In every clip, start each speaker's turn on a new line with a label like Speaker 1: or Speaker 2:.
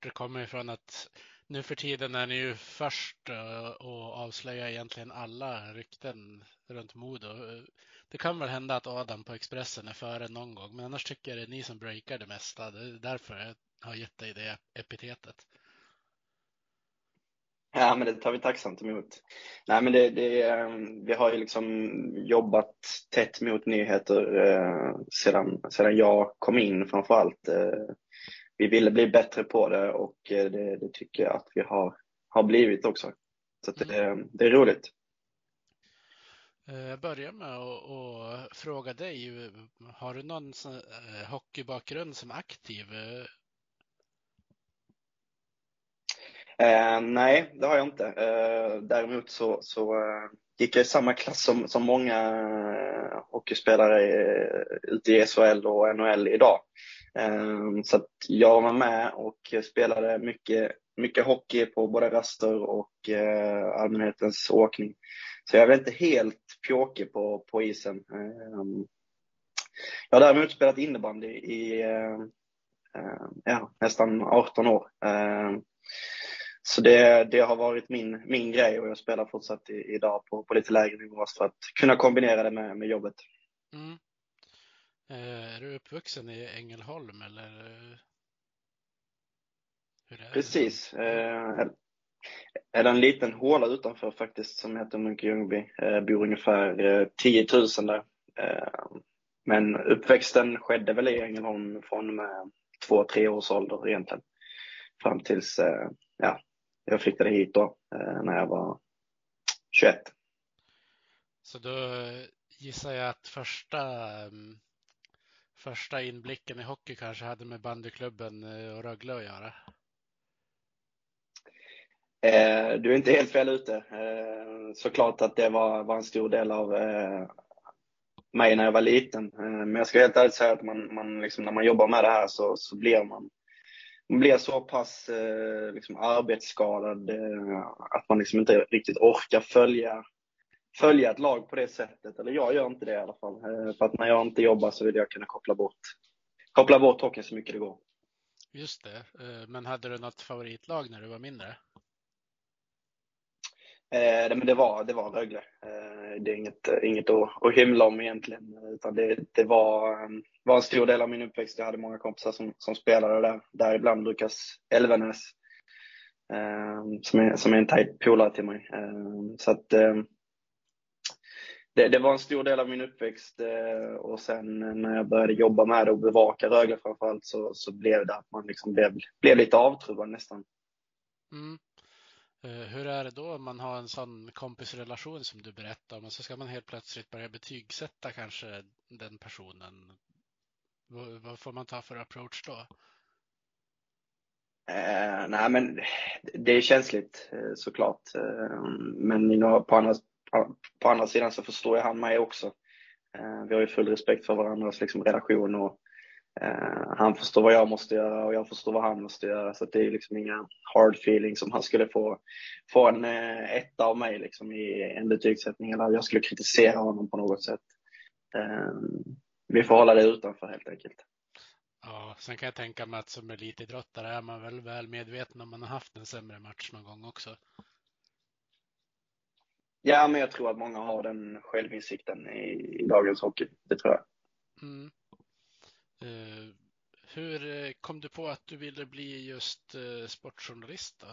Speaker 1: rapporter kommer ifrån att nu för tiden är ni ju först eh, och avslöjar egentligen alla rykten runt Modo. Det kan väl hända att Adam på Expressen är före någon gång, men annars tycker jag det är ni som breakar det mesta. Det är därför jag har gett dig det epitetet.
Speaker 2: Ja, men det tar vi tacksamt emot. Nej, men det, det, eh, vi har ju liksom jobbat tätt mot nyheter eh, sedan, sedan jag kom in framför allt. Vi ville bli bättre på det och eh, det, det tycker jag att vi har, har blivit också. Så det, mm. det är roligt.
Speaker 1: Eh, jag börjar med att fråga dig, har du någon eh, hockeybakgrund som aktiv?
Speaker 2: Eh, nej, det har jag inte. Eh, däremot så, så eh, gick jag i samma klass som, som många eh, hockeyspelare eh, ute i SHL och NHL idag. Ehm, så att jag var med och spelade mycket, mycket hockey på både raster och eh, allmänhetens åkning. Så jag är inte helt pjåkig på, på isen. Ehm, jag har däremot spelat innebandy i ja, nästan 18 år. Ehm, så det, det har varit min, min grej och jag spelar fortsatt i, idag på, på lite lägre nivå för att kunna kombinera det med, med jobbet. Mm.
Speaker 1: Eh, är du uppvuxen i Ängelholm eller?
Speaker 2: Hur är Precis. Det? Eh, är det en liten håla utanför faktiskt som heter Munke Ljungby. Eh, bor ungefär 10 000 där. Men uppväxten skedde väl i Ängelholm från med två, tre års ålder egentligen. Fram tills ja, jag flyttade hit då när jag var 21.
Speaker 1: Så då gissar jag att första mm, första inblicken i hockey kanske hade med bandyklubben eh, och Rögle att göra?
Speaker 2: Eh, du är inte helt fel ute. Eh, såklart att det var, var en stor del av eh, mig när jag var liten. Eh, men jag ska helt ärligt säga att man, man liksom, när man jobbar med det här så, så blir man, man blir så pass eh, liksom arbetsskadad eh, att man liksom inte riktigt orkar följa följa ett lag på det sättet. Eller jag gör inte det i alla fall. Eh, för att när jag inte jobbar så vill jag kunna koppla bort, koppla bort hockeyn så mycket det går.
Speaker 1: Just det. Eh, men hade du något favoritlag när du var mindre?
Speaker 2: Eh, men det var, det var Rögle. Eh, det är inget, inget att, att hymla om egentligen. Utan det, det var, ehm, var en stor del av min uppväxt. Jag hade många kompisar som, som spelade där. Däribland Lukas Elvenäs. Eh, som, är, som är en tajt polare till mig. Eh, så att ehm, det, det, var en stor del av min uppväxt eh, och sen när jag började jobba med det och bevaka Rögle framförallt så, så blev det att man liksom blev, blev lite avtrubbad nästan.
Speaker 1: Mm. Eh, hur är det då om man har en sån kompisrelation som du berättade om och så ska man helt plötsligt börja betygsätta kanske den personen? Vad, får man ta för approach då?
Speaker 2: Eh, nej men det är känsligt eh, såklart. Eh, men på andra, på andra sidan så förstår jag han mig också. Vi har ju full respekt för varandras liksom, relation och han förstår vad jag måste göra och jag förstår vad han måste göra. Så det är liksom inga hard feelings om han skulle få, få en eh, etta av mig liksom, i en betygssättning eller jag skulle kritisera honom på något sätt. Vi får hålla det utanför helt enkelt.
Speaker 1: Ja, sen kan jag tänka mig att som elitidrottare är man väl väl medveten om man har haft en sämre match någon gång också.
Speaker 2: Ja, men jag tror att många har den självinsikten i, i dagens hockey. Det tror jag. Mm.
Speaker 1: Uh, hur eh, kom du på att du ville bli just uh, sportjournalist då?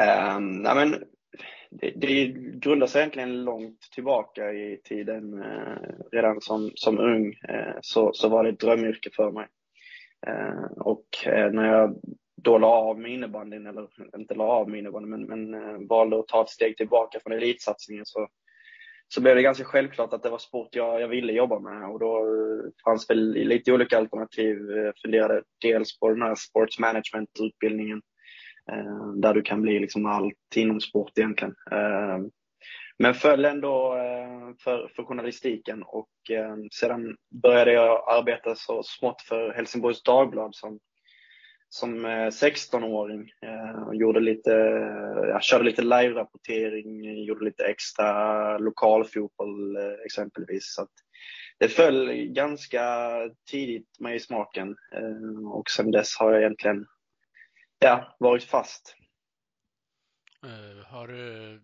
Speaker 2: Um, nej, men det, det grundar sig egentligen långt tillbaka i tiden. Uh, redan som, som ung uh, så, så var det ett drömyrke för mig. Uh, och när jag då la av med innebandyn, eller inte la av med innebandyn, men, men valde att ta ett steg tillbaka från elitsatsningen så, så blev det ganska självklart att det var sport jag, jag ville jobba med och då eh, fanns väl lite olika alternativ. Jag funderade dels på den här sports management-utbildningen eh, där du kan bli liksom allt inom sport egentligen. Eh, men föll ändå eh, för, för journalistiken och eh, sedan började jag arbeta så smått för Helsingborgs Dagblad som som eh, 16-åring. Eh, och gjorde lite, eh, jag körde lite live-rapportering, gjorde lite extra lokalfotboll exempelvis. Så det föll ganska tidigt mig i smaken och sen dess har jag egentligen ja, varit fast.
Speaker 1: Har du,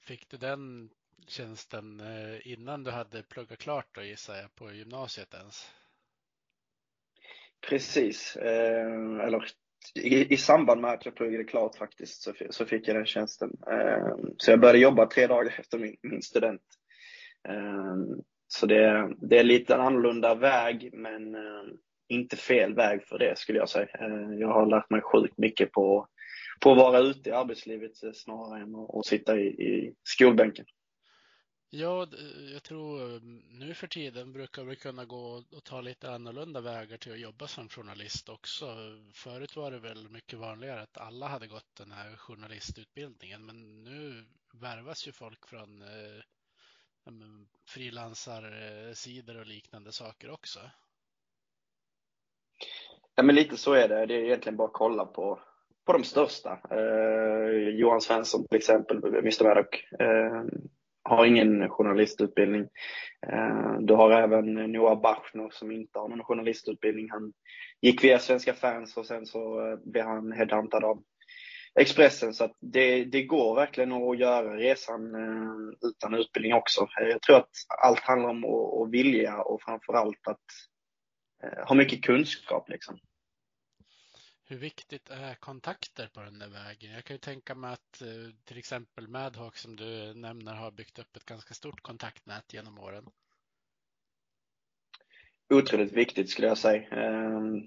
Speaker 1: fick du den tjänsten innan du hade pluggat klart då gissar jag på gymnasiet ens?
Speaker 2: Precis, eh, eller i, i samband med att jag pluggade klart faktiskt så, så fick jag den tjänsten. Eh, så jag började jobba tre dagar efter min, min student. Eh, så det, det är lite en annorlunda väg men inte fel väg för det skulle jag säga. Jag har lärt mig sjukt mycket på, på att vara ute i arbetslivet snarare än att, att sitta i, i skolbänken.
Speaker 1: Ja, jag tror eh, nu för tiden brukar vi kunna gå och ta lite annorlunda vägar till att jobba som journalist också. Förut var det väl mycket vanligare att alla hade gått den här journalistutbildningen, men nu värvas ju folk från eh, frilansarsidor och liknande saker också.
Speaker 2: Ja, men lite så är det. Det är egentligen bara att kolla på, på de största. Eh, Johan Svensson till exempel, Mr Maddock, eh, har ingen journalistutbildning. Eh, du har även Noah Bachner som inte har någon journalistutbildning. Han gick via Svenska fans och sen så eh, blev han headhuntad av Expressen. Så det, det går verkligen att göra resan eh, utan utbildning också. Jag tror att allt handlar om att, att vilja och framförallt att ha mycket kunskap. Liksom.
Speaker 1: Hur viktigt är kontakter på den där vägen? Jag kan ju tänka mig att eh, till exempel Madhawk som du nämner har byggt upp ett ganska stort kontaktnät genom åren.
Speaker 2: Otroligt viktigt skulle jag säga. Ehm,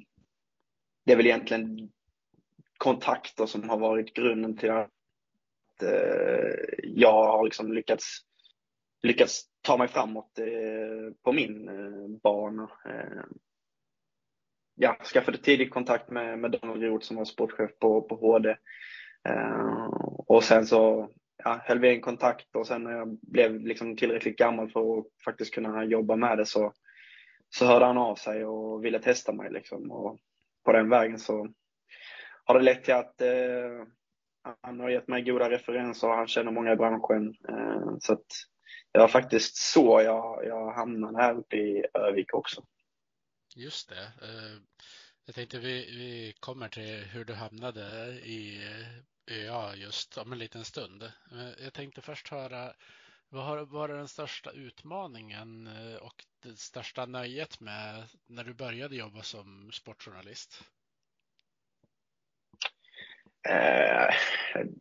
Speaker 2: det är väl egentligen kontakter som har varit grunden till att eh, jag har liksom lyckats, lyckats ta mig framåt eh, på min bana ehm, ja, skaffade tidig kontakt med, med Daniel Roth som var sportchef på, på HD. Eh, och sen så ja, höll vi en kontakt och sen när jag blev liksom tillräckligt gammal för att faktiskt kunna jobba med det så, så hörde han av sig och ville testa mig. Liksom. Och på den vägen så har det lett till att eh, han har gett mig goda referenser och han känner många i branschen. Eh, så att det var faktiskt så jag, jag hamnade här uppe i Övik också.
Speaker 1: Just det. Eh, jag tänkte vi, vi kommer till hur du hamnade i ÖA just om en liten stund. Eh, jag tänkte först höra, vad har varit den största utmaningen eh, och det största nöjet med när du började jobba som sportjournalist?
Speaker 2: Eh,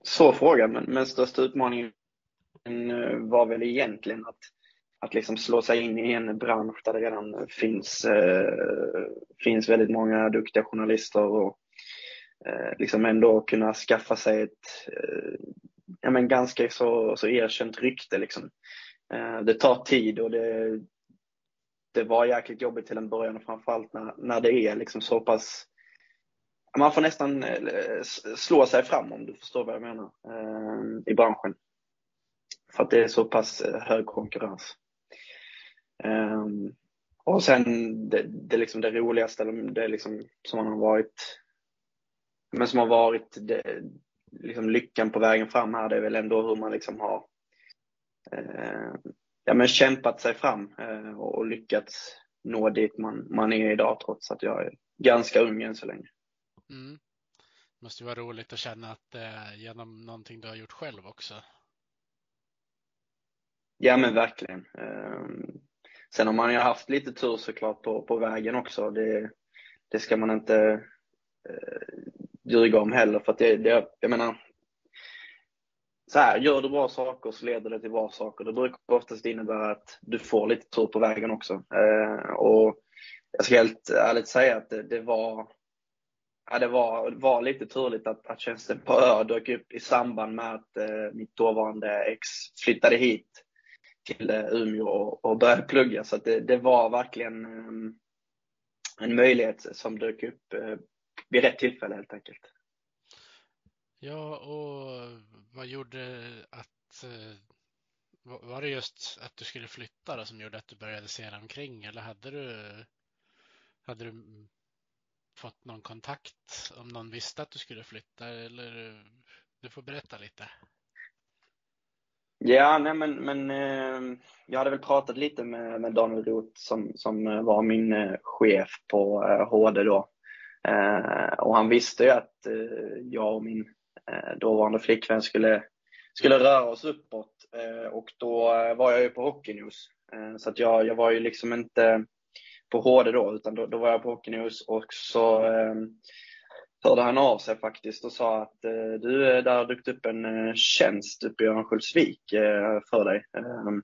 Speaker 2: så fråga, men, men största utmaningen var väl egentligen att att liksom slå sig in i en bransch där det redan finns, eh, finns väldigt många duktiga journalister och eh, liksom ändå kunna skaffa sig ett eh, ja, men ganska så, så erkänt rykte. Liksom. Eh, det tar tid och det, det var jäkligt jobbigt till en början och framförallt när, när det är liksom så pass man får nästan eh, slå sig fram om du förstår vad jag menar eh, i branschen. För att det är så pass eh, hög konkurrens. Um, och sen det, det, liksom det roligaste, det liksom som man har varit, men som har varit det, liksom lyckan på vägen fram här, det är väl ändå hur man liksom har uh, ja, men kämpat sig fram uh, och lyckats nå dit man, man är idag trots att jag är ganska ung än så länge.
Speaker 1: Mm. Det måste ju vara roligt att känna att är genom någonting du har gjort själv också.
Speaker 2: Ja men verkligen. Um, Sen har man ju haft lite tur såklart på, på vägen också. Det, det ska man inte eh, ljuga om heller. För att det, det, jag menar, så här, gör du bra saker så leder det till bra saker. Det brukar oftast innebära att du får lite tur på vägen också. Eh, och jag ska helt ärligt säga att det, det var Ja, det var, var lite turligt att, att tjänsten på Ö dök upp i samband med att eh, mitt dåvarande ex flyttade hit till eh, Umeå och, och började plugga. Så det, det, var verkligen ehm, en möjlighet som dök upp eh, vid rätt tillfälle helt enkelt.
Speaker 1: Ja, och vad gjorde att eh, var det just att du skulle flytta då, som gjorde att du började se dig omkring eller hade du, hade du fått någon kontakt om någon visste att du skulle flytta eller du får berätta lite.
Speaker 2: Ja, nej men, men eh, jag hade väl pratat lite med, med Daniel Roth som, som eh, var min eh, chef på eh, HD då. Eh, och han visste ju att eh, jag och min eh, dåvarande flickvän skulle, skulle röra oss uppåt. Eh, och då var jag ju på Hockey News. så att jag, jag var ju liksom inte på HD då, utan då, då var jag på Hockey News och så ehm, hörde han av sig faktiskt och sa att eh, du, eh, där har dykt upp en eh, tjänst uppe i Örnsköldsvik eh, för dig. Ehm,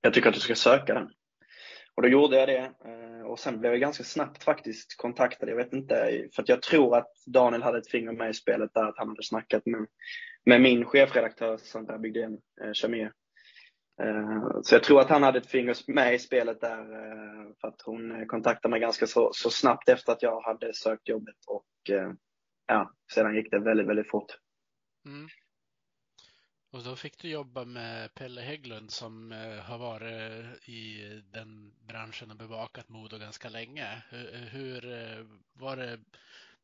Speaker 2: jag tycker att du ska söka den. Och då gjorde jag det eh, och sen blev jag ganska snabbt faktiskt kontaktad. Jag vet inte, för att jag tror att Daniel hade ett finger med i spelet där, att han hade snackat med, med min chefredaktör Sandra Bygdén, Chamir, Eh, Eh, så jag tror att han hade ett finger med i spelet där eh, för att hon eh, kontaktade mig ganska så, så snabbt efter att jag hade sökt jobbet och ja, sedan gick det väldigt, väldigt fort. Mm.
Speaker 1: Och då fick du jobba med Pelle Hägglund som har varit i den branschen och bevakat Modo ganska länge. Hur var det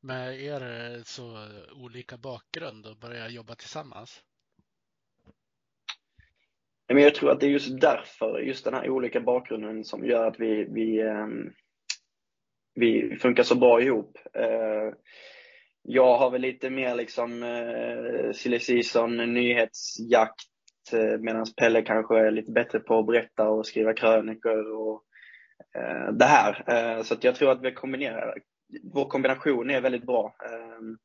Speaker 1: med er så olika bakgrund och börja jobba tillsammans?
Speaker 2: Men jag tror att det är just därför, just den här olika bakgrunden som gör att vi, vi, ehm, vi funkar så bra ihop. Eh, jag har väl lite mer liksom eh, silly season, nyhetsjakt, eh, medan Pelle kanske är lite bättre på att berätta och skriva krönikor och det här. så jag tror att vi kombinerar, vår kombination är väldigt bra. Ehm,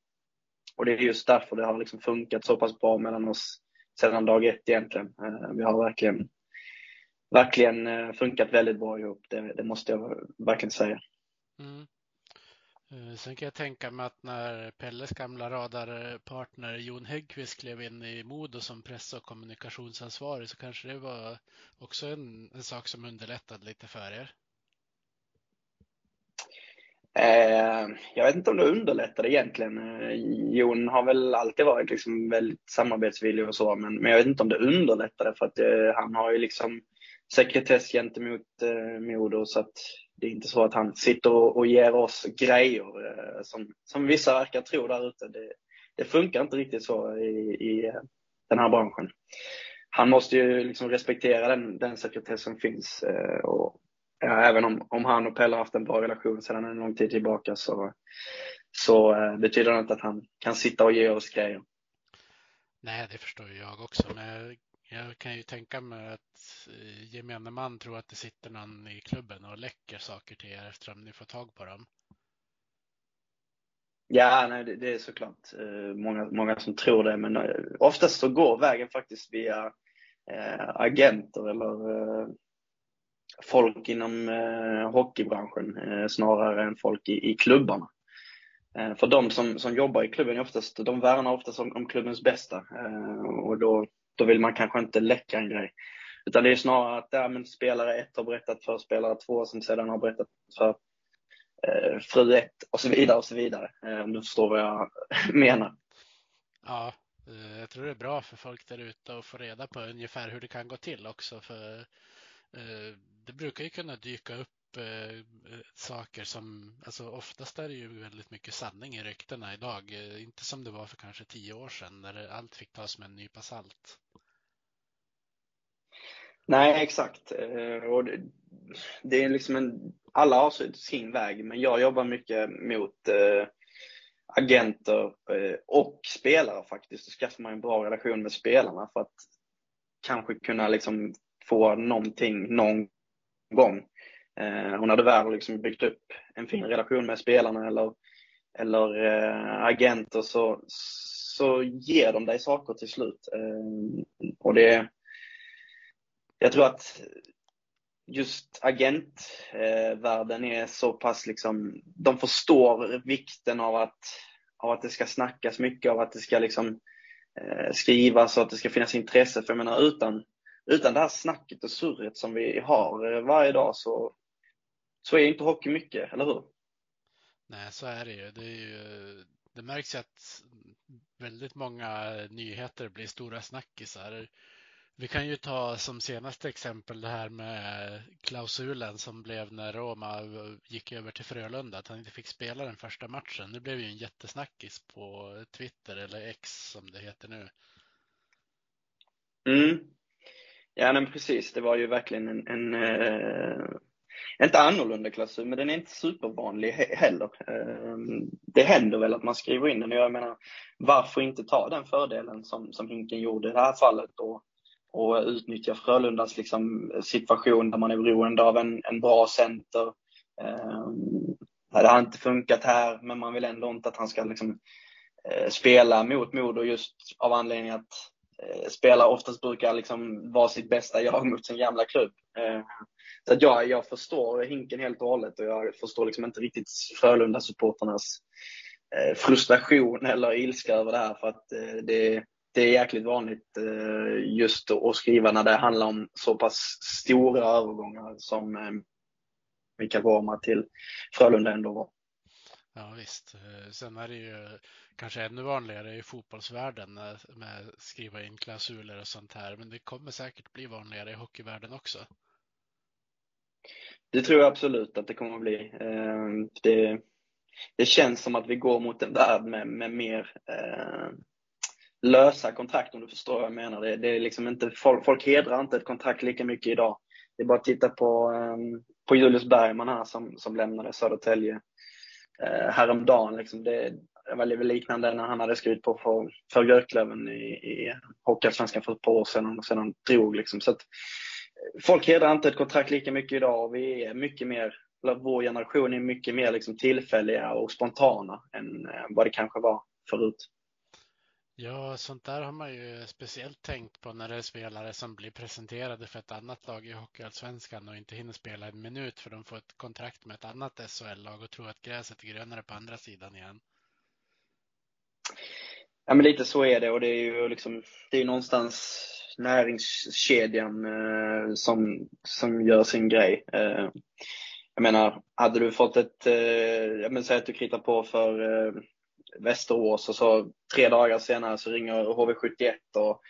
Speaker 2: och det är just därför det har liksom funkat så pass bra mellan oss sedan dag ett egentligen. Eh, vi har verkligen, verkligen eh, funkat väldigt bra ihop, det, det måste jag verkligen säga. Mm.
Speaker 1: Eh, sen kan jag tänka mig att när Pelles gamla radarpartner Jon Häggkvist klev in i Modo som press och kommunikationsansvarig så kanske det var också en, en sak som underlättade lite för er.
Speaker 2: Eh, jag vet inte om det underlättar egentligen. Eh, Jon har väl alltid varit liksom väldigt samarbetsvillig och så, men, men jag vet inte om det underlättar för att eh, han har ju liksom sekretess gentemot eh, Modo så att det är inte så att han sitter och, och ger oss grejer eh, som, som vissa verkar tro där ute. Det, det funkar inte riktigt så i, i den här branschen. Han måste ju liksom respektera den, den sekretess som finns eh, och även om, om han och Pelle har haft en bra relation sedan en lång tid tillbaka så, så eh, betyder det inte att han kan sitta och ge oss grejer.
Speaker 1: Nej, det förstår jag också. Men jag kan ju tänka mig att eh, gemene man tror att det sitter någon i klubben och läcker saker till er eftersom ni får tag på dem.
Speaker 2: Ja, nej, det, det är såklart eh, många, många som tror det, men oftast så går vägen faktiskt via agenter eller folk inom eh, hockeybranschen eh, snarare än folk i, i klubbarna. Eh, för de som, som jobbar i klubben är oftast, de värnar oftast om, om klubbens bästa eh, och då, då vill man kanske inte läcka en grej. Utan det är snarare att ja, men spelare ett har berättat för spelare två som sedan har berättat för eh, fru ett och så vidare och så vidare. Eh, om du förstår vad jag menar.
Speaker 1: Ja, eh, jag tror det är bra för folk där ute att få reda på ungefär hur det kan gå till också. För eh, det brukar ju kunna dyka upp eh, eh, saker som, alltså oftast är det ju väldigt mycket sanning i ryktena idag. Eh, inte som det var för kanske tio år sedan när allt fick tas med en nypa salt.
Speaker 2: Nej, exakt. Eh, och det, det är liksom en, alla har sin väg, men jag jobbar mycket mot eh, agenter eh, och spelare faktiskt Då skaffar man en bra relation med spelarna för att kanske kunna liksom få någonting någon gång. Eh, när du väl liksom byggt upp en fin relation med spelarna eller, eller eh, agenter så, så ger de dig saker till slut. Eh, och det, jag tror att just agentvärlden är så pass liksom, de förstår vikten av att, av att det ska snackas mycket, av att det ska liksom skrivas och att det ska finnas intresse. För jag menar utan, utan det här snacket och surret som vi har eh, varje dag så, så är inte hockey mycket, eller hur?
Speaker 1: Nej, så är det ju. Det, är ju, det märks ju att väldigt många nyheter blir stora snackisar. Vi kan ju ta som senaste exempel det här med klausulen som blev när Roma gick över till Frölunda, att han inte fick spela den första matchen. Det blev ju en jättesnackis på Twitter, eller X som det heter nu.
Speaker 2: Mm. Ja, men precis. Det var ju verkligen en, en eh, inte annorlunda klausul, men den är inte supervanlig he heller. Eh, det händer väl att man skriver in den. Jag menar, varför inte ta den fördelen som, som Hinken gjorde i det här fallet och, och utnyttja Frölundas liksom, situation där man är beroende av en, en bra center. Eh, det har inte funkat här, men man vill ändå inte att han ska liksom, eh, spela mot Modo just av anledning att Eh, spelare oftast brukar liksom vara sitt bästa jag mot sin gamla klubb. Eh, så att jag, jag förstår Hinken helt och hållet och jag förstår liksom inte riktigt Frölunda-supporternas eh, frustration eller ilska över det här för att det, det är jäkligt vanligt just att skriva när det handlar om så pass stora övergångar som Mikael Vorma till Frölunda ändå var.
Speaker 1: Ja visst. Eh, sen är det ju kanske ännu vanligare i fotbollsvärlden med skriva in klausuler och sånt här. Men det kommer säkert bli vanligare i hockeyvärlden också.
Speaker 2: Det tror jag absolut att det kommer att bli. Eh, det, det känns som att vi går mot en värld med, med mer eh, lösa kontrakt om du förstår vad jag menar. Det, det är liksom inte, folk, folk hedrar inte ett kontrakt lika mycket idag. Det är bara att titta på, eh, på Julius Bergman här som, som lämnade Södertälje eh, häromdagen. Liksom det, det var lite liknande när han hade skrivit på för, för Björklöven i, i Hockeyallsvenskan för ett par år sedan och sedan drog. Liksom. Så att, eh, folk hedrar inte ett kontrakt lika mycket idag och vi är mycket mer, vår generation är mycket mer liksom tillfälliga och spontana än eh, vad det kanske var förut.
Speaker 1: Ja, sånt där har man ju speciellt tänkt på när det är spelare som blir presenterade för ett annat lag i Hockeyallsvenskan och inte hinner spela en minut för de får ett kontrakt med ett annat SHL-lag och tror att gräset är grönare på andra sidan igen.
Speaker 2: Ja, men lite så är det och det är ju liksom, det är någonstans näringskedjan eh, som, som gör sin grej. Eh, jag menar, hade du fått ett, eh, jag menar, säg att du kritar på för eh, Västerås och så tre dagar senare så ringer HV71 och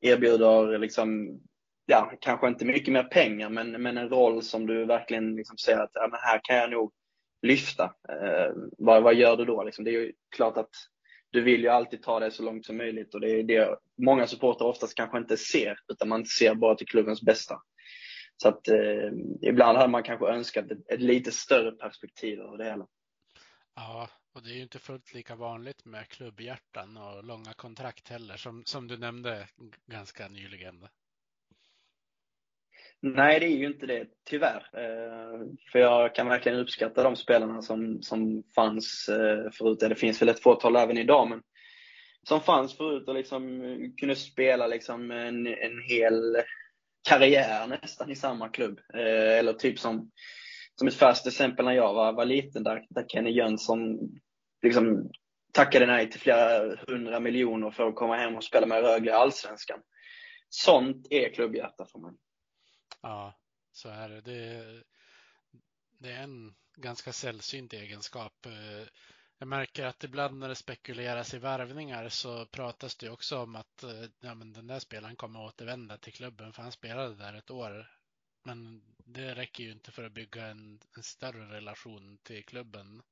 Speaker 2: erbjuder liksom, ja, kanske inte mycket mer pengar men, men en roll som du verkligen liksom ser att ja, men här kan jag nog lyfta. Eh, vad, vad gör du då? Liksom, det är ju klart att du vill ju alltid ta det så långt som möjligt och det är det många supportrar oftast kanske inte ser utan man ser bara till klubbens bästa. Så att eh, ibland hade man kanske önskat ett, ett lite större perspektiv över det hela.
Speaker 1: Ja, och det är ju inte fullt lika vanligt med klubbhjärtan och långa kontrakt heller, som, som du nämnde ganska nyligen.
Speaker 2: Nej, det är ju inte det, tyvärr. Eh, för jag kan verkligen uppskatta de spelarna som, som fanns eh, förut. Det finns väl ett fåtal även idag, men som fanns förut och liksom eh, kunde spela liksom en, en hel karriär nästan i samma klubb. Eh, eller typ som, som ett färskt exempel när jag var, var liten, där, där Kenny Jönsson liksom tackade nej till flera hundra miljoner för att komma hem och spela med Rögle i Allsvenskan. Sånt är klubbhjärta för mig.
Speaker 1: Ja, så är det. det. Det är en ganska sällsynt egenskap. Eh, jag märker att ibland när det spekuleras i värvningar så pratas det också om att eh, ja, men den där spelaren kommer återvända till klubben för han spelade där ett år. Men det räcker ju inte för att bygga en, en större relation till klubben.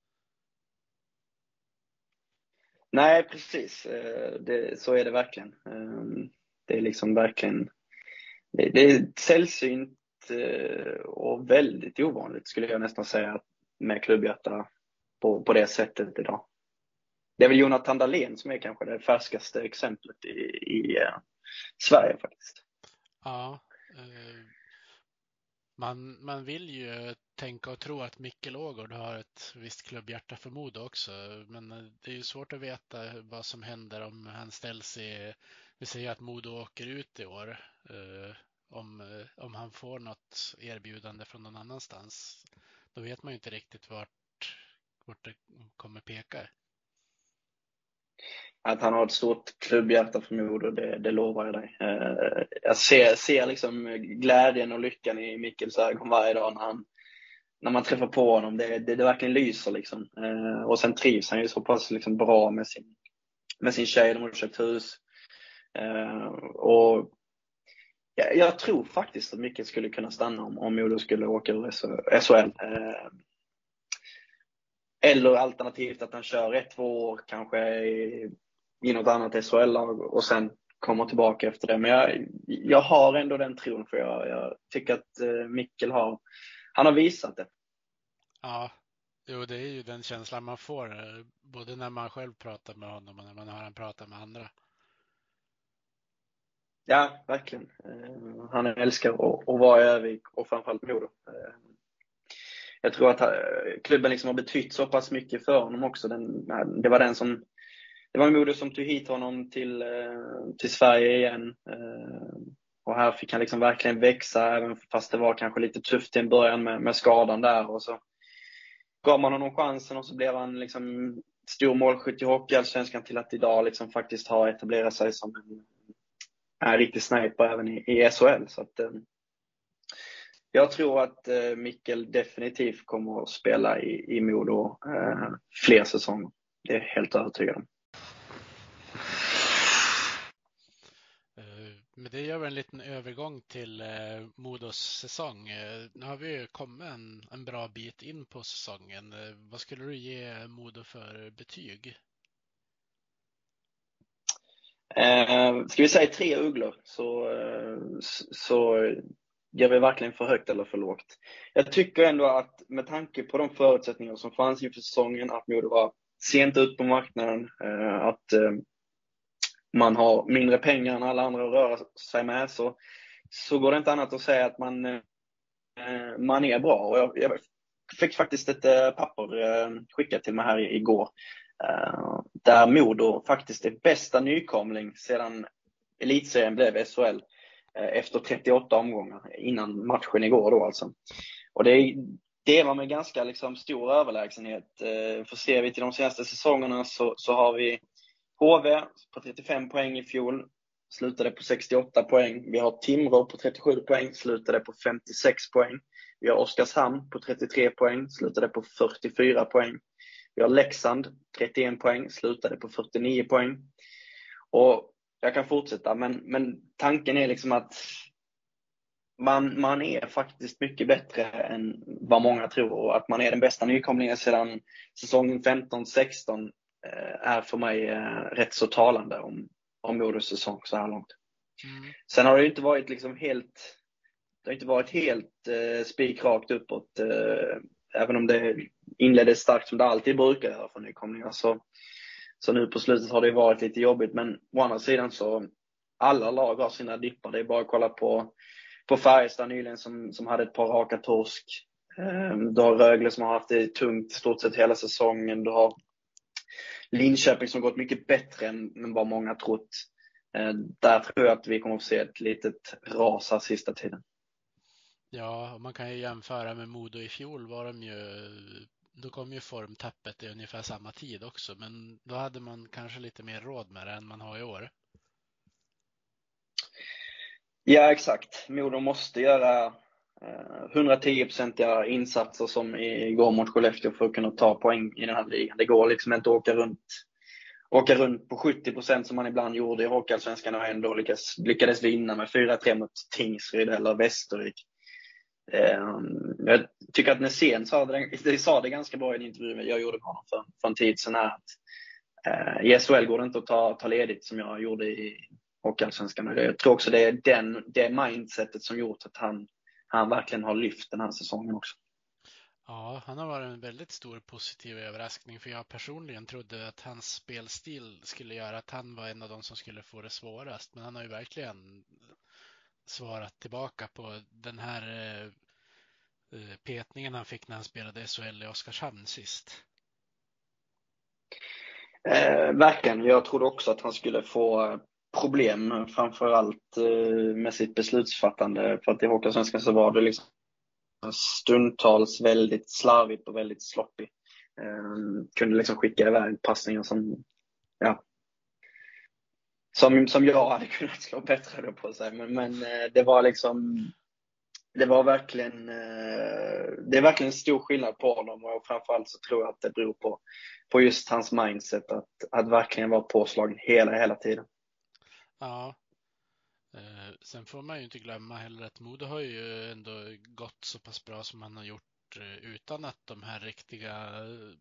Speaker 2: Nej, precis. Eh, det, så är det verkligen. Ehm, det är liksom verkligen det, det är sällsynt eh, och väldigt ovanligt skulle jag nästan säga med klubbhjärta på, på det sättet idag. Det är väl Jonathan Dahlén som är kanske det färskaste exemplet i, i eh, Sverige faktiskt.
Speaker 1: Ja, man, man vill ju tänka och tro att Mikkel Ågård har ett visst klubbhjärta för Modo också, men eh, det är ju svårt att veta vad som händer om han ställs i vi säger att Modo åker ut i år. Eh, om, eh, om han får något erbjudande från någon annanstans. Då vet man ju inte riktigt vart, vart det kommer peka.
Speaker 2: Att han har ett stort klubbhjärta för Modo, det, det lovar jag dig. Eh, jag ser, ser liksom glädjen och lyckan i Mickels ögon varje dag när, han, när man träffar på honom. Det, det, det verkligen lyser liksom. Eh, och sen trivs han ju så pass liksom bra med sin, med sin tjej. De har köpt hus. Eh, och jag, jag tror faktiskt att mycket skulle kunna stanna om, om Modo skulle åka ur SHL. Eh, eller alternativt att han kör ett, två år kanske i, i något annat SHL-lag och sen kommer tillbaka efter det. Men jag, jag har ändå den tron för jag, jag tycker att eh, Mikkel har, han har visat det.
Speaker 1: Ja, jo det är ju den känslan man får eh, både när man själv pratar med honom och när man hör honom prata med andra.
Speaker 2: Ja, verkligen. Eh, han älskar att, vara i Övik och framförallt Modo. Eh, jag tror att klubben liksom har betytt så pass mycket för honom också. Den, det var den som det var Modo som tog hit honom till, till Sverige igen. Och här fick han liksom verkligen växa, även fast det var kanske lite tufft till en början med, med skadan där. Och så gav man honom chansen och så blev han liksom stor målskytt i Hockeyallsvenskan till att idag liksom faktiskt ha etablerat sig som en, en riktig sniper även i, i SHL. Så att, eh, jag tror att eh, Mikkel definitivt kommer att spela i, i Modo eh, fler säsonger. Det är jag helt övertygad om.
Speaker 1: Men det gör väl en liten övergång till eh, Modos säsong. Eh, nu har vi ju kommit en, en bra bit in på säsongen. Eh, vad skulle du ge Modo för betyg?
Speaker 2: Eh, ska vi säga tre ugglor så, eh, så ger vi verkligen för högt eller för lågt. Jag tycker ändå att med tanke på de förutsättningar som fanns inför säsongen, att Modo var sent ut på marknaden, eh, att eh, man har mindre pengar än alla andra att röra sig med så, så går det inte annat att säga att man, eh, man är bra. Och jag, jag fick faktiskt ett eh, papper eh, skickat till mig här igår eh, där Modo faktiskt är bästa nykomling sedan elitserien blev SHL eh, efter 38 omgångar innan matchen igår då alltså. Och det, det var med ganska liksom stor överlägsenhet. Eh, för ser vi till de senaste säsongerna så, så har vi HV på 35 poäng i fjol, slutade på 68 poäng. Vi har Timrå på 37 poäng, slutade på 56 poäng. Vi har Oskarshamn på 33 poäng, slutade på 44 poäng. Vi har Leksand 31 poäng, slutade på 49 poäng. Och jag kan fortsätta, men, men tanken är liksom att man, man är faktiskt mycket bättre än vad många tror och att man är den bästa nykomlingen sedan säsongen 15-16 är för mig eh, rätt så talande om, om Modos säsong så här långt. Mm. Sen har det inte varit liksom helt, det har inte varit helt eh, spikrakt uppåt. Eh, även om det inleddes starkt som det alltid brukar göra för nykomlingar. Så, så nu på slutet har det varit lite jobbigt. Men å andra sidan så alla lag har sina dippar. Det är bara att kolla på, på Färjestad nyligen som, som hade ett par raka torsk. Eh, du har Rögle som har haft det tungt i stort sett hela säsongen. Du har Linköping som gått mycket bättre än, vad många trott. Eh, där tror jag att vi kommer att se ett litet ras här sista tiden.
Speaker 1: Ja, man kan ju jämföra med Modo i fjol var de ju då kom ju formtappet i ungefär samma tid också, men då hade man kanske lite mer råd med det än man har i år.
Speaker 2: Ja, exakt. Modo måste göra Eh, 110-procentiga insatser som igår mot Skellefteå för att kunna ta poäng i den här ligan. Det går liksom inte att åka runt, åka runt på 70 procent som man ibland gjorde i Hockeyallsvenskan och ändå lyckades, lyckades vinna med 4-3 mot Tingsryd eller Västervik. Eh, jag tycker att Nässén sa det, sa det ganska bra i en intervju jag gjorde med honom för, för en tid sedan. Att, eh, I SHL går det inte att ta, ta ledigt som jag gjorde i Hockeyallsvenskan. Jag tror också det är den, det mindsetet som gjort att han han verkligen har lyft den här säsongen också.
Speaker 1: Ja, han har varit en väldigt stor positiv överraskning för jag personligen trodde att hans spelstil skulle göra att han var en av de som skulle få det svårast. Men han har ju verkligen svarat tillbaka på den här eh, eh, petningen han fick när han spelade SHL i Oskarshamn sist.
Speaker 2: Eh, verkligen. Jag trodde också att han skulle få problem framförallt allt med sitt beslutsfattande. För att i Hockeyallsvenskan så var det liksom stundtals väldigt slarvigt och väldigt sloppy. Eh, kunde liksom skicka iväg passningar som, ja, som, som jag hade kunnat slå bättre då på sig. Men, men eh, det var liksom, det var verkligen, det är verkligen stor skillnad på honom och framförallt så tror jag att det beror på, på just hans mindset att, att verkligen vara påslagen hela, hela tiden.
Speaker 1: Ja. Eh, sen får man ju inte glömma heller att Modo har ju ändå gått så pass bra som man har gjort eh, utan att de här riktiga, eh,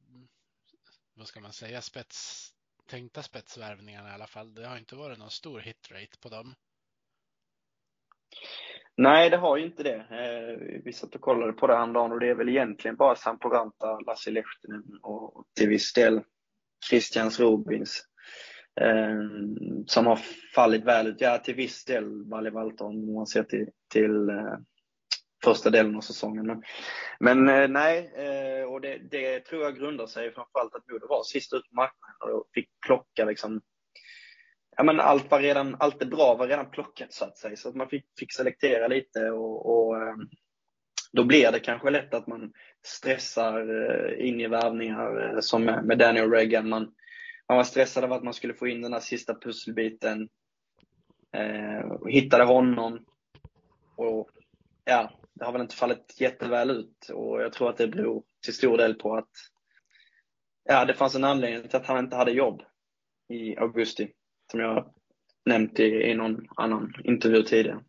Speaker 1: vad ska man säga, spets tänkta spetsvärvningarna i alla fall. Det har inte varit någon stor hitrate på dem.
Speaker 2: Nej, det har ju inte det. Eh, vi satt och kollade på det häromdagen och det är väl egentligen bara Samporanta, Lasse Lehtinen och till viss del Christians Robins Ehm, som har fallit väl ut. Ja, till viss del Valle Valter om man ser till, till eh, första delen av säsongen. Men, men eh, nej, eh, och det, det, tror jag grundar sig framförallt att Modo var sist ut på marknaden och fick plocka liksom ja, men allt, var redan, allt det bra var redan plockat så att säga. Så att man fick, fick selektera lite och, och ehm, då blir det kanske lätt att man stressar eh, in i värvningar eh, som med, med Daniel Reagan. Man, man var stressad av att man skulle få in den här sista pusselbiten. Eh, hittade honom. Och ja, det har väl inte fallit jätteväl ut och jag tror att det beror till stor del på att ja, det fanns en anledning till att han inte hade jobb i augusti, som jag nämnt i, i någon annan intervju tidigare.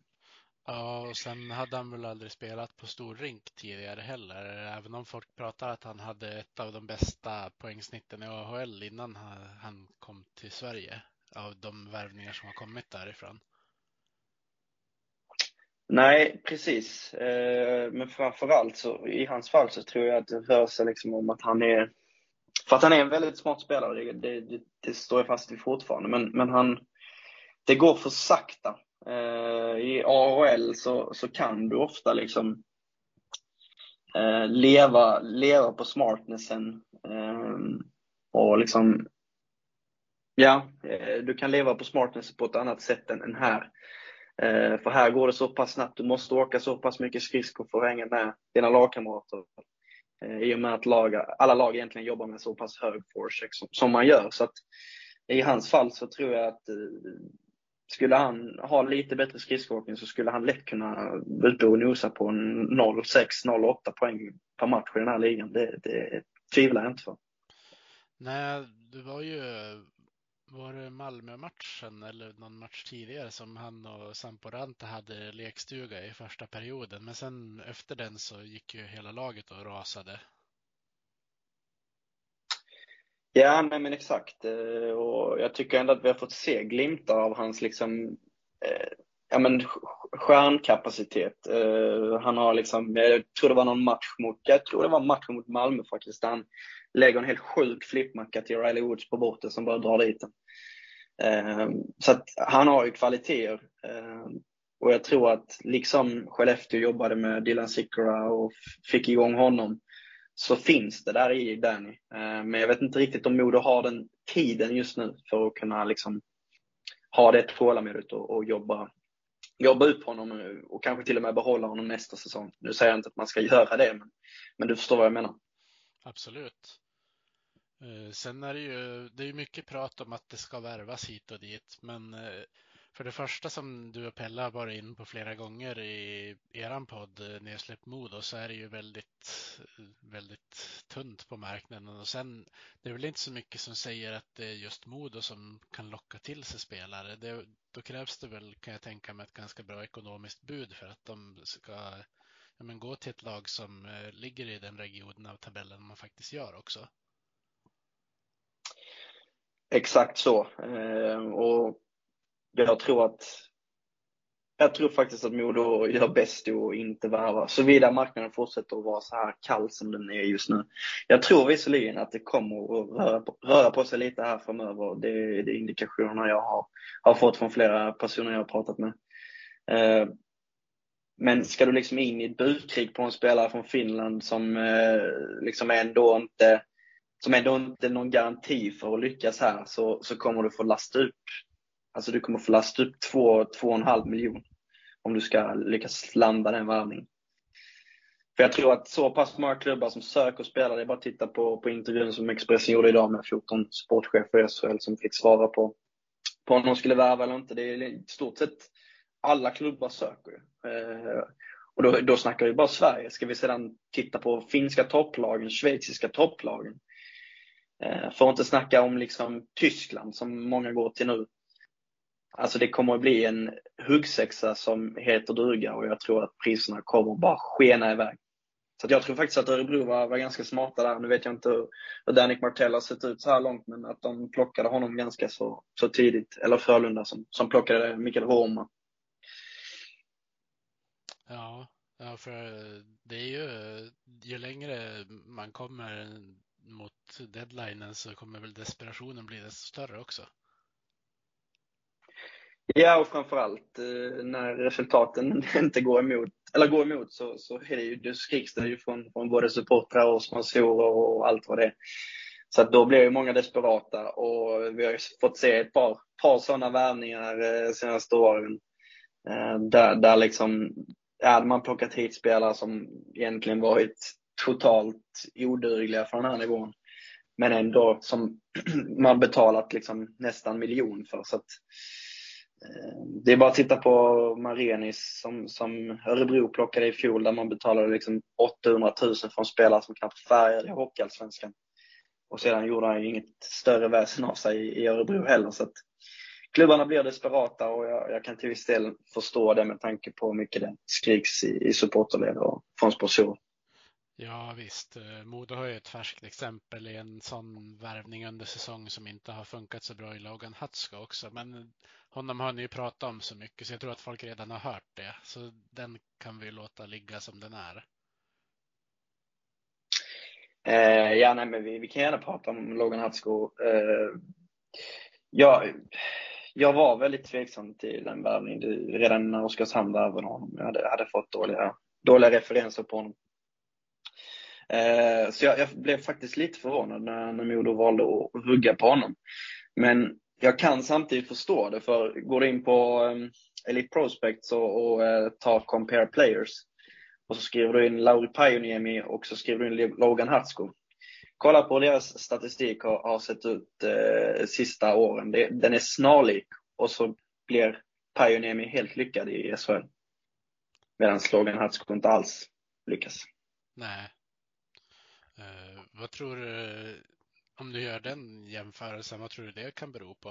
Speaker 1: Ja, och sen hade han väl aldrig spelat på stor rink tidigare heller, även om folk pratar att han hade ett av de bästa poängsnitten i AHL innan han kom till Sverige, av de värvningar som har kommit därifrån.
Speaker 2: Nej, precis. men men framförallt så i hans fall så tror jag att det rör sig liksom om att han är för att han är en väldigt smart spelare, det, det, det står jag fast vid fortfarande. Men, men han, det går för sakta. Eh, I AHL så, så kan du ofta liksom eh, leva, leva på smartnessen. Eh, och liksom, ja, eh, du kan leva på smartness på ett annat sätt än, här. Eh, för här går det så pass snabbt, du måste åka så pass mycket skridskor för att hänga med dina lagkamrater. I och med att lag, alla lag egentligen jobbar med så pass hög forecheck som, som man gör. Så att i hans fall så tror jag att skulle han ha lite bättre skridskoåkning så skulle han lätt kunna ute och nosa på 0,6-0,8 poäng per match i den här ligan. Det, det tvivlar jag inte på.
Speaker 1: Nej, det var ju var det Malmö-matchen eller någon match tidigare som han och Sampo Ranta hade lekstuga i första perioden. Men sen efter den så gick ju hela laget och rasade.
Speaker 2: Ja, nej men exakt. Eh, och jag tycker ändå att vi har fått se glimtar av hans liksom, eh, ja men stjärnkapacitet. Eh, han har liksom, jag tror det var någon match mot, jag tror det var match mot Malmö faktiskt, där han lägger en helt sjuk flippmacka till Riley Woods på borten som bara drar dit den. Eh, så att han har ju kvaliteter. Eh, och jag tror att liksom Skellefteå jobbade med Dylan Sikora och fick igång honom, så finns det där i Danny. Eh, men jag vet inte riktigt om Modo har den tiden just nu för att kunna liksom ha det tålamodet och, och jobba, jobba upp honom och kanske till och med behålla honom nästa säsong. Nu säger jag inte att man ska göra det, men, men du förstår vad jag menar.
Speaker 1: Absolut. Eh, sen är det ju det är mycket prat om att det ska värvas hit och dit, men eh, för det första som du och Pella har varit in på flera gånger i eran podd eh, Nedsläpp Modo så är det ju väldigt, eh, väldigt tunt på marknaden och sen det är väl inte så mycket som säger att det är just Modo som kan locka till sig spelare. Det, då krävs det väl, kan jag tänka mig, ett ganska bra ekonomiskt bud för att de ska ja, men gå till ett lag som eh, ligger i den regionen av tabellen man faktiskt gör också.
Speaker 2: Exakt så. Eh, och jag tror att jag tror faktiskt att Modo gör bäst i att inte värva, såvida marknaden fortsätter att vara så här kall som den är just nu. Jag tror visserligen att det kommer att röra på, röra på sig lite här framöver. Det är de indikationerna jag har, har fått från flera personer jag har pratat med. Eh, men ska du liksom in i ett budkrig på en spelare från Finland som eh, liksom ändå inte som ändå inte är någon garanti för att lyckas här så, så kommer du få lasta upp Alltså du kommer få lasta upp 2-2,5 miljoner om du ska lyckas landa den värvningen. För jag tror att så pass många klubbar som söker spelare, det är bara att titta på, på intervjun som Expressen gjorde idag med 14 sportchefer i SHL som fick svara på, på om de skulle värva eller inte. Det är i stort sett alla klubbar söker. Eh, och då, då snackar vi bara Sverige. Ska vi sedan titta på finska topplagen, schweiziska topplagen, Eh, för att inte snacka om liksom Tyskland som många går till nu. Alltså det kommer att bli en huggsexa som heter duga och jag tror att priserna kommer bara skena iväg. Så jag tror faktiskt att Örebro var, var ganska smarta där. Nu vet jag inte hur, hur Danik Martell har sett ut så här långt, men att de plockade honom ganska så, så tidigt. Eller Frölunda som, som plockade Mikael Horma.
Speaker 1: Ja, ja, för det är ju, ju längre man kommer mot deadlinen så kommer väl desperationen bli desto större också.
Speaker 2: Ja, och framförallt eh, när resultaten inte går emot, eller går emot så, så är det ju, det skriks det ju från, från både supportrar och sponsorer och allt vad det är. Så att då blir ju många desperata och vi har ju fått se ett par, par sådana värvningar eh, senaste åren. Eh, där, där liksom, hade man plockat hit spelare som egentligen varit totalt odugliga för den här nivån. Men ändå som man betalat liksom nästan miljon för. Så att, det är bara att titta på Marenis som, som Örebro plockade i fjol där man betalade liksom 800 000 för en spelare som knappt färgade i Hockeyallsvenskan. Och sedan gjorde han ju inget större väsen av sig i Örebro heller. Så att klubbarna blir desperata och jag, jag, kan till viss del förstå det med tanke på hur mycket det skriks i, i supporterled och från sponsorer.
Speaker 1: Ja visst, eh, Modo har ju ett färskt exempel i en sån värvning under säsong som inte har funkat så bra i Logan Hatska också. Men honom har ni ju pratat om så mycket så jag tror att folk redan har hört det. Så den kan vi låta ligga som den är.
Speaker 2: Eh, ja, nej, men vi, vi kan gärna prata om Logan Hutsko. Eh, ja, jag var väldigt tveksam till den värvningen redan när Oskarshamn värvade honom. Jag hade, hade fått dåliga, dåliga referenser på honom. Eh, så jag, jag, blev faktiskt lite förvånad när, när Modo valde att hugga på honom. Men jag kan samtidigt förstå det, för går du in på ehm, Elite Prospects och, och eh, tar Compare Players och så skriver du in Lauri Pajuniemi och så skriver du in Logan Hatsko. Kolla på hur deras statistik har, har sett ut eh, sista åren. Det, den är snarlik och så blir Pajuniemi helt lyckad i SHL. Medan Logan Hatsko inte alls lyckas.
Speaker 1: Nej, Uh, vad tror du, om du gör den jämförelsen, vad tror du det kan bero på?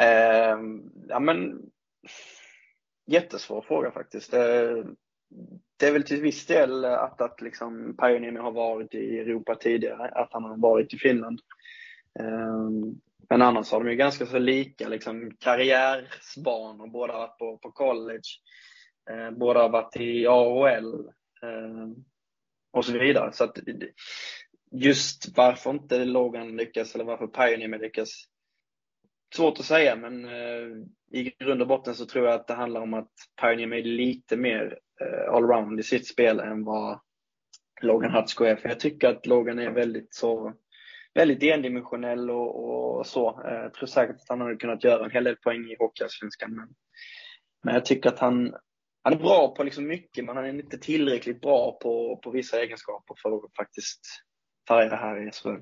Speaker 2: Uh, ja men, jättesvår fråga faktiskt. Uh, det är väl till viss del att, att liksom Pioneer har varit i Europa tidigare, att han har varit i Finland. Ehm, men annars har de ju ganska så lika liksom, karriärsbanor. Båda har varit på, på college, båda har varit i AHL. Ehm, och så vidare. Så att just varför inte Logan lyckas eller varför Pioneer lyckas, svårt att säga, men eh, i grund och botten så tror jag att det handlar om att Pioneer är lite mer eh, allround i sitt spel än vad Logan Hutsko är. För jag tycker att Logan är väldigt så väldigt endimensionell och, och så. Eh, jag tror säkert att han hade kunnat göra en hel del poäng i Hockeyallsvenskan. Men, men jag tycker att han, han är bra på liksom mycket, men han är inte tillräckligt bra på, på vissa egenskaper för att faktiskt färga här i SHL.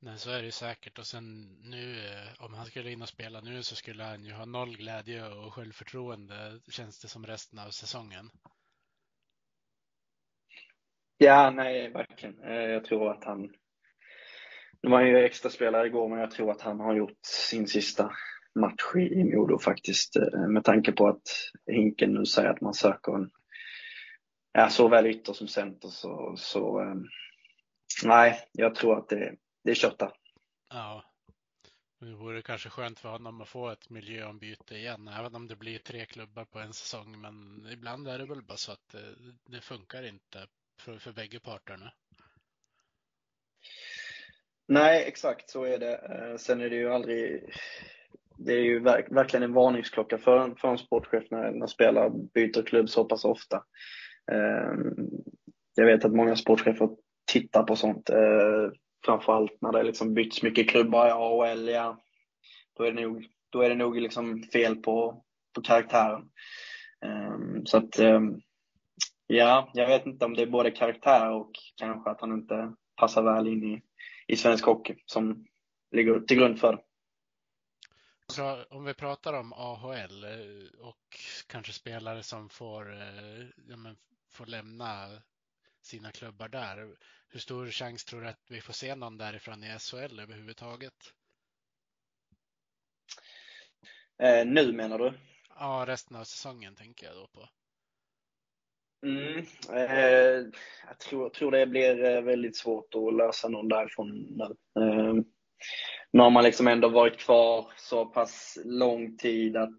Speaker 1: Nej, så är det ju säkert. Och sen nu, eh, om han skulle in och spela nu så skulle han ju ha noll glädje och självförtroende, känns det som resten av säsongen.
Speaker 2: Ja, nej, verkligen. Eh, jag tror att han... Nu var han ju extra spelare igår, men jag tror att han har gjort sin sista match i Modo faktiskt. Eh, med tanke på att Hinken nu säger att man söker en, ja, såväl ytter som center så, så um, nej, jag tror att det, det är kört där.
Speaker 1: Ja. Det vore kanske skönt för honom att få ett miljöombyte igen, även om det blir tre klubbar på en säsong. Men ibland är det väl bara så att det, det funkar inte för, för bägge parterna.
Speaker 2: Nej, exakt så är det. Eh, sen är det ju aldrig det är ju verk, verkligen en varningsklocka för en, för en sportchef när, när spelare byter klubb så pass ofta. Eh, jag vet att många sportchefer tittar på sånt, eh, framförallt när det liksom byts mycket klubbar i AHL. Ja, då är det nog, då är det nog liksom fel på, på karaktären. Eh, så att, eh, ja, jag vet inte om det är både karaktär och kanske att han inte passar väl in i, i svensk hockey som ligger till grund för det
Speaker 1: om vi pratar om AHL eh, och kanske spelare som får, eh, ja, men, får lämna sina klubbar där. Hur stor chans tror du att vi får se någon därifrån i SHL överhuvudtaget?
Speaker 2: Eh, nu menar du?
Speaker 1: Ja, resten av säsongen tänker jag då på.
Speaker 2: Mm, eh, jag tror, tror det blir eh, väldigt svårt att lösa någon därifrån nu. Eh, nu har man liksom ändå varit kvar så pass lång tid att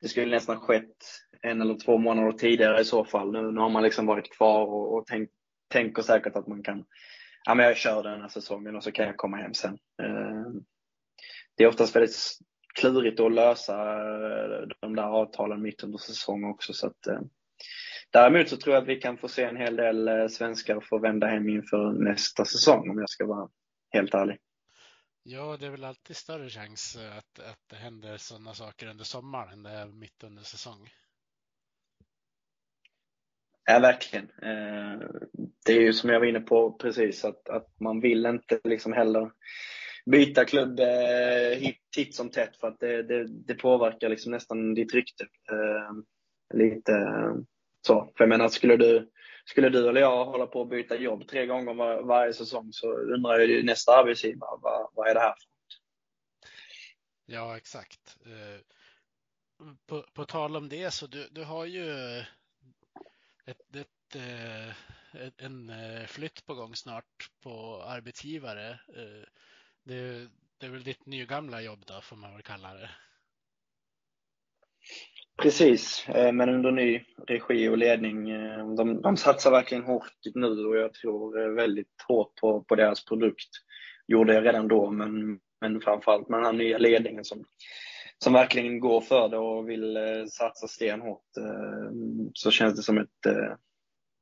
Speaker 2: det skulle nästan skett en eller två månader tidigare i så fall. Nu, nu har man liksom varit kvar och, och tänk, tänker säkert att man kan, ja men jag kör den här säsongen och så kan jag komma hem sen. Eh, det är oftast väldigt klurigt att lösa eh, de där avtalen mitt under säsong också. Så att, eh, däremot så tror jag att vi kan få se en hel del eh, svenskar få vända hem inför nästa säsong om jag ska vara helt ärlig.
Speaker 1: Ja, det är väl alltid större chans eh, att, att det händer sådana saker under sommaren än det är mitt under säsong.
Speaker 2: Ja, verkligen. Eh, det är ju som jag var inne på precis, att, att man vill inte liksom heller byta klubb eh, titt som tätt för att det, det, det påverkar liksom nästan ditt rykte. Lite så. För jag menar, skulle du, skulle du eller jag hålla på att byta jobb tre gånger var, varje säsong så undrar ju nästa arbetsgivare, vad, vad är det här för något?
Speaker 1: Ja, exakt. Eh, på, på tal om det så du, du har ju ett, ett, eh, ett, en eh, flytt på gång snart på arbetsgivare. Det, det är väl ditt nygamla jobb då, får man väl kalla det.
Speaker 2: Precis, eh, men under ny regi och ledning. Eh, de, de satsar verkligen hårt nu och jag tror eh, väldigt hårt på, på deras produkt. Gjorde jag redan då, men, men framförallt med den här nya ledningen som, som verkligen går för det och vill satsa stenhårt så känns det som ett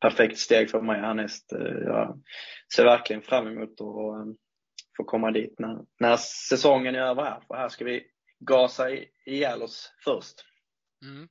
Speaker 2: perfekt steg för mig härnäst. Jag ser verkligen fram emot att få komma dit när, när säsongen är över här. För här ska vi gasa ihjäl oss först. Mm.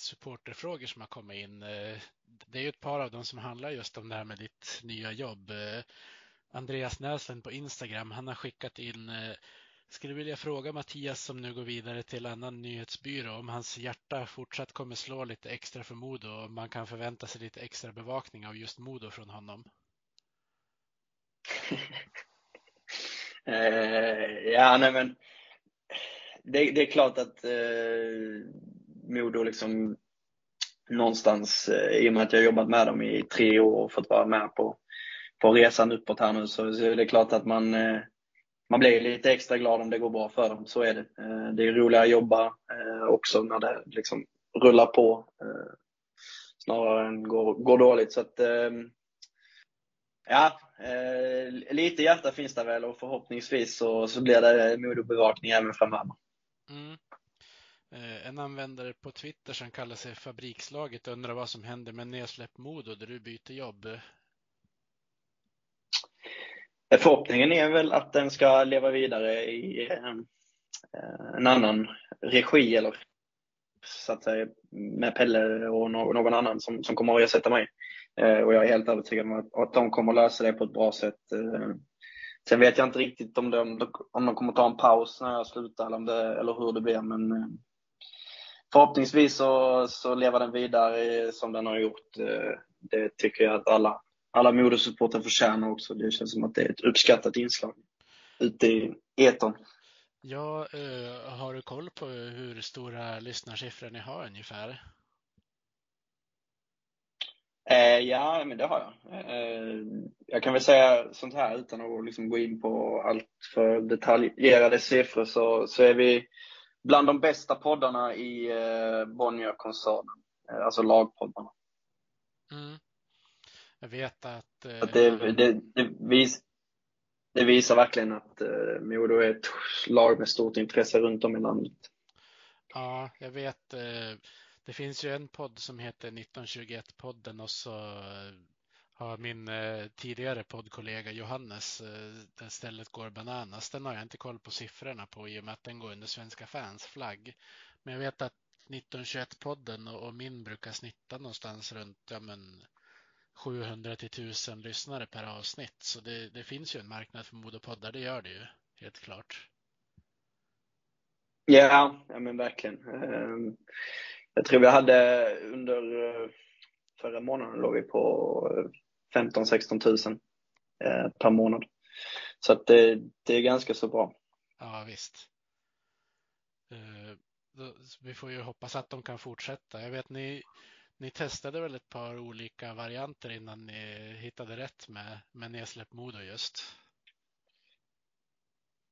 Speaker 2: Supporterfrågor som har kommit in. Eh, det är ju ett par av dem som handlar just om det här med ditt nya jobb. Eh, Andreas Näslund på Instagram, han har skickat in eh, skulle vilja fråga Mattias som nu går vidare till annan nyhetsbyrå om hans hjärta fortsatt kommer slå lite extra för Modo och man kan förvänta sig lite extra bevakning av just Modo från honom. ja, nej men det, det är klart att eh, Modo liksom någonstans, eh, i och med att jag jobbat med dem i tre år och fått vara med på, på resan uppåt här nu, så, så är det klart att man, eh, man blir lite extra glad om det går bra för dem. Så är det. Eh, det är roligare att jobba också när det liksom rullar på snarare än går, går dåligt. Så att, ja, lite hjärta finns det väl och förhoppningsvis så, så blir det Modobevakning även framöver. Mm.
Speaker 1: Eh, en användare på Twitter som kallar sig Fabrikslaget undrar vad som händer med nedsläpp Modo där du byter jobb.
Speaker 2: Förhoppningen är väl att den ska leva vidare i eh, en annan regi eller så att säga med Pelle och någon annan som, som kommer att ersätta mig. Eh, och jag är helt övertygad om att, att de kommer att lösa det på ett bra sätt. Sen vet jag inte riktigt om de, om de kommer att ta en paus när jag slutar eller, om det, eller hur det blir, men förhoppningsvis så, så lever den vidare som den har gjort. Eh, det tycker jag att alla, alla modesupportrar förtjänar också. Det känns som att det är ett uppskattat inslag ute i etern.
Speaker 1: Ja, uh, har du koll på hur stora lyssnarsiffror ni har ungefär?
Speaker 2: Eh, ja, men det har jag. Eh, jag kan väl säga sånt här utan att liksom gå in på allt för detaljerade siffror så, så är vi bland de bästa poddarna i eh, Bonnier-koncernen, eh, alltså lagpoddarna. Mm.
Speaker 1: Jag vet att...
Speaker 2: Eh... att det, det, det, vis, det visar verkligen att eh, Modo är ett lag med stort intresse runt om i landet.
Speaker 1: Ja, jag vet. Eh, det finns ju en podd som heter 1921-podden och så eh, har min eh, tidigare poddkollega Johannes, eh, där stället går bananas. Den har jag inte koll på siffrorna på i och med att den går under Svenska fans flagg. Men jag vet att 1921-podden och, och min brukar snitta någonstans runt ja, men 700 till 1000 lyssnare per avsnitt. Så det, det finns ju en marknad för modepoddar, det gör det ju helt klart.
Speaker 2: Ja, ja men verkligen. Ehm, jag tror vi hade under eh, förra månaden låg vi på eh, 15 16 000 per månad. Så att det, det är ganska så bra.
Speaker 1: Ja, visst. Eh, vi får ju hoppas att de kan fortsätta. Jag vet ni, ni testade väl ett par olika varianter innan ni hittade rätt med, med nedsläpp Modo just?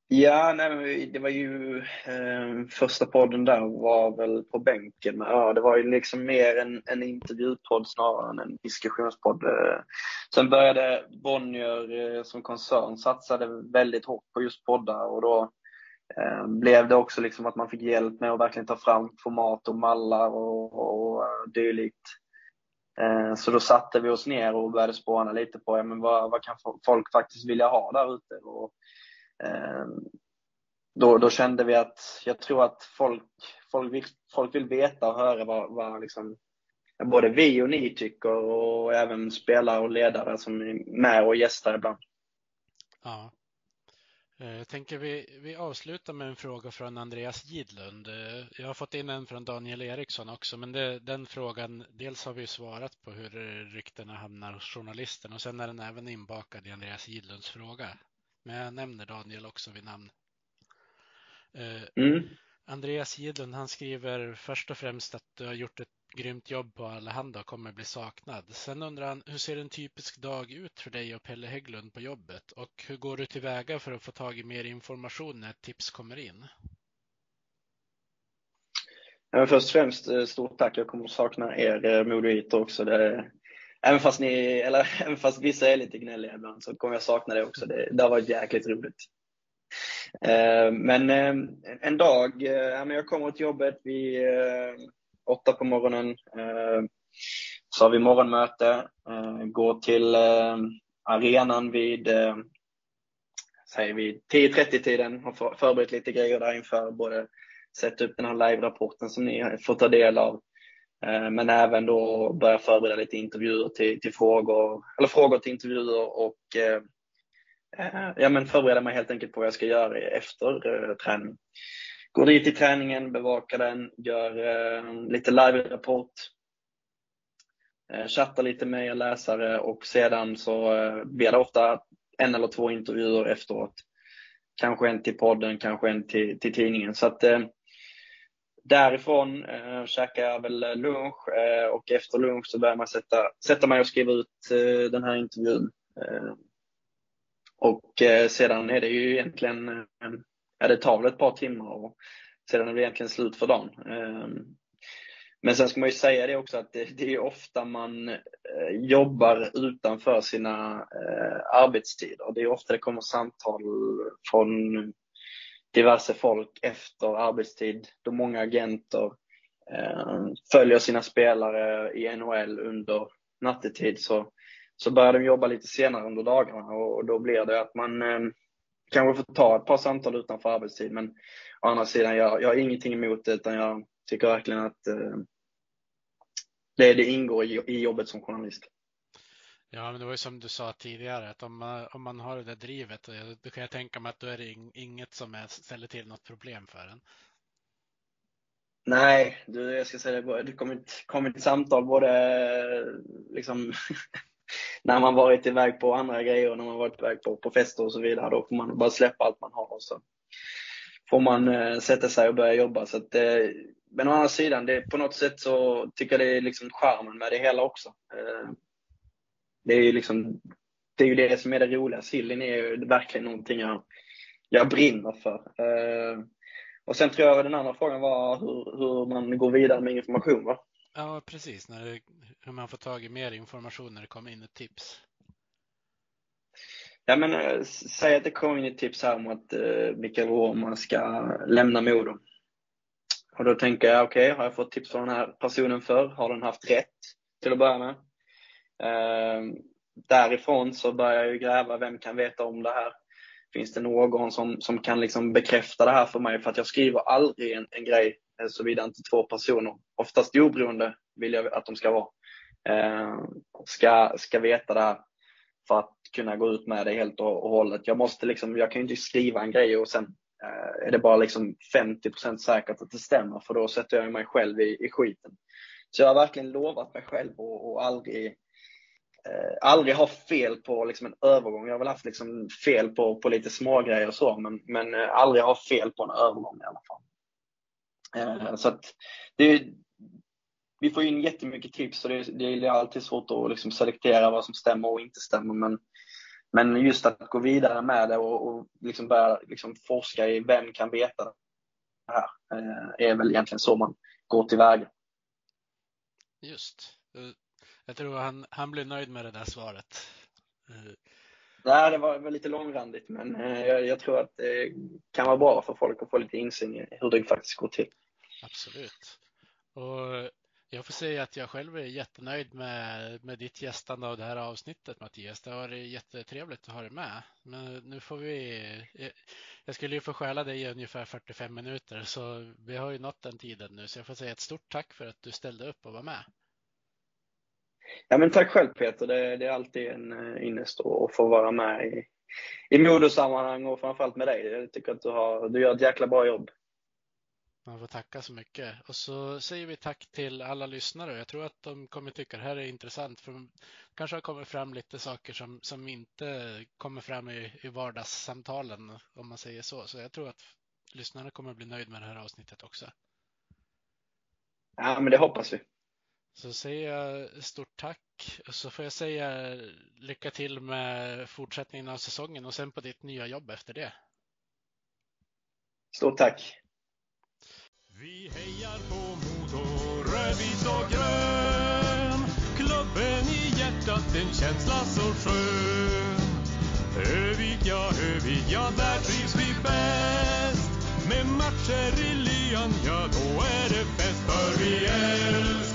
Speaker 2: Ja, nej, det var ju eh, första podden där var väl på bänken. Men, ja, det var ju liksom mer en, en intervjupodd snarare än en diskussionspodd. Eh, sen började Bonnier eh, som koncern satsade väldigt hårt på just poddar och då eh, blev det också liksom att man fick hjälp med att verkligen ta fram format och mallar och, och, och eh, dylikt. Eh, så då satte vi oss ner och började spåna lite på ja, men vad, vad kan folk faktiskt vilja ha där ute. Och, Ehm, då, då kände vi att jag tror att folk, folk, vill, folk vill veta och höra vad, vad liksom, både vi och ni tycker och även spelare och ledare som är med och gästar ibland.
Speaker 1: Ja. Eh, jag tänker vi, vi avslutar med en fråga från Andreas Gidlund. Eh, jag har fått in en från Daniel Eriksson också, men det, den frågan, dels har vi svarat på hur ryktena hamnar hos journalisten och sen är den även inbakad i Andreas Gidlunds fråga. Men jag nämner Daniel också vid namn. Eh, mm. Andreas Gidlund, han skriver först och främst att du har gjort ett grymt jobb på Allehanda och kommer bli saknad. Sen undrar han, hur ser en typisk dag ut för dig och Pelle Hägglund på jobbet? Och hur går du tillväga för att få tag i mer information när ett tips kommer in?
Speaker 2: Ja, först och främst, eh, stort tack. Jag kommer att sakna er eh, Modoiter också. Det, även, fast ni, eller, även fast vissa är lite gnälliga ibland så kommer jag sakna det också. Det, det har varit jäkligt roligt. Eh, men eh, en dag, eh, jag kommer till jobbet vid eh, åtta på morgonen. Så har vi morgonmöte, går till arenan vid säger vi 10.30-tiden, har förberett lite grejer där inför, både sätta upp den här live-rapporten som ni får ta del av, Eh, men även då börja förbereda lite intervjuer till, till frågor, eller frågor till intervjuer och eh, eh, ja, men förbereda mig helt enkelt på vad jag ska göra efter träning. Går dit i träningen, bevakar den, gör lite live-rapport, chattar lite med er läsare och sedan så blir det ofta en eller två intervjuer efteråt. Kanske en till podden, kanske en till, till tidningen. Så att eh, därifrån eh, käkar jag väl lunch eh, och efter lunch så börjar man sätta, sätta mig och skriva ut eh, den här intervjun. Eh, och eh, sedan är det ju egentligen eh, ja, det tar väl ett par timmar och sedan är det egentligen slut för dagen. Eh, men sen ska man ju säga det också att det, det är ofta man eh, jobbar utanför sina eh, arbetstider. Det är ofta det kommer samtal från diverse folk efter arbetstid då många agenter eh, följer sina spelare i NHL under nattetid så, så börjar de jobba lite senare under dagarna och, och då blir det att man eh, kanske får ta ett par samtal utanför arbetstid. Men å andra sidan, jag, jag har ingenting emot det utan jag tycker verkligen att eh, det, det ingår i, i jobbet som journalist.
Speaker 1: Ja, men det var ju som du sa tidigare att om man, om man har det där drivet, då kan jag tänka mig att då är det inget som är, ställer till något problem för en.
Speaker 2: Nej, du, jag ska säga det, det kommer kom ett samtal både liksom när man varit iväg på andra grejer, när man varit iväg på, på fester och så vidare, då får man bara släppa allt man har och så får man eh, sätta sig och börja jobba. Så att, eh, men å andra sidan, det, på något sätt så tycker jag det är liksom charmen med det hela också. Eh, det är ju liksom, det är ju det som är det roliga. Sillen är ju verkligen någonting jag, jag brinner för. Eh, och sen tror jag den andra frågan var hur, hur man går vidare med information va?
Speaker 1: Ja, precis. När det, hur man får tag i mer information när det kommer in ett tips.
Speaker 2: Ja, men äh, säg att det kommer in ett tips här om att äh, Mikael Roman ska lämna Modo. Och då tänker jag, okej, okay, har jag fått tips från den här personen för? Har den haft rätt till att börja med? Ehm, därifrån så börjar jag ju gräva, vem kan veta om det här? Finns det någon som, som kan liksom bekräfta det här för mig? För att jag skriver aldrig en, en grej eh, såvida inte två personer, oftast oberoende vill jag att de ska vara, eh, ska, ska veta det här för att kunna gå ut med det helt och hållet. Jag måste liksom, jag kan ju inte skriva en grej och sen eh, är det bara liksom 50% säkert att det stämmer för då sätter jag mig själv i, i skiten. Så jag har verkligen lovat mig själv och, och aldrig, Eh, aldrig ha fel på liksom en övergång. Jag har väl haft liksom fel på, på lite smågrejer och så, men, men eh, aldrig ha fel på en övergång i alla fall. Eh, så att det, vi får in jättemycket tips och det, det är alltid svårt att liksom selektera vad som stämmer och inte stämmer. Men, men just att gå vidare med det och, och liksom börja liksom forska i vem kan veta det här eh, är väl egentligen så man går tillväga.
Speaker 1: Just. Eh, jag tror han, han blir nöjd med det där svaret.
Speaker 2: Nej, det var, var lite långrandigt, men jag, jag, tror att det kan vara bra för folk att få lite insyn i hur det faktiskt går till.
Speaker 1: Absolut. Och jag får säga att jag själv är jättenöjd med, med ditt gästande av det här avsnittet Mattias. Det har varit jättetrevligt att ha dig med. Men nu får vi, jag skulle ju få stjäla dig i ungefär 45 minuter så vi har ju nått den tiden nu så jag får säga ett stort tack för att du ställde upp och var med.
Speaker 2: Ja men tack själv Peter, det, det är alltid en eh, ynnest att få vara med i, i modosammanhang och framförallt med dig. Jag tycker att du, har, du gör ett jäkla bra jobb.
Speaker 1: Man får tacka så mycket. Och så säger vi tack till alla lyssnare. Jag tror att de kommer tycka det här är intressant för kanske har kommit fram lite saker som, som inte kommer fram i, i vardagssamtalen om man säger så. Så jag tror att lyssnarna kommer bli nöjd med det här avsnittet också.
Speaker 2: Ja, men det hoppas vi.
Speaker 1: Så säger jag stort tack. Och så får jag säga lycka till med fortsättningen av säsongen och sen på ditt nya jobb efter det.
Speaker 2: Stort tack.
Speaker 3: Vi hejar på Modo, rödvit och grön. Klubben i hjärtat, en känsla så skön. Övik, ja, Övik, ja, där trivs vi bäst. Med matcher i lyan, ja, då är det fest. För vi älskar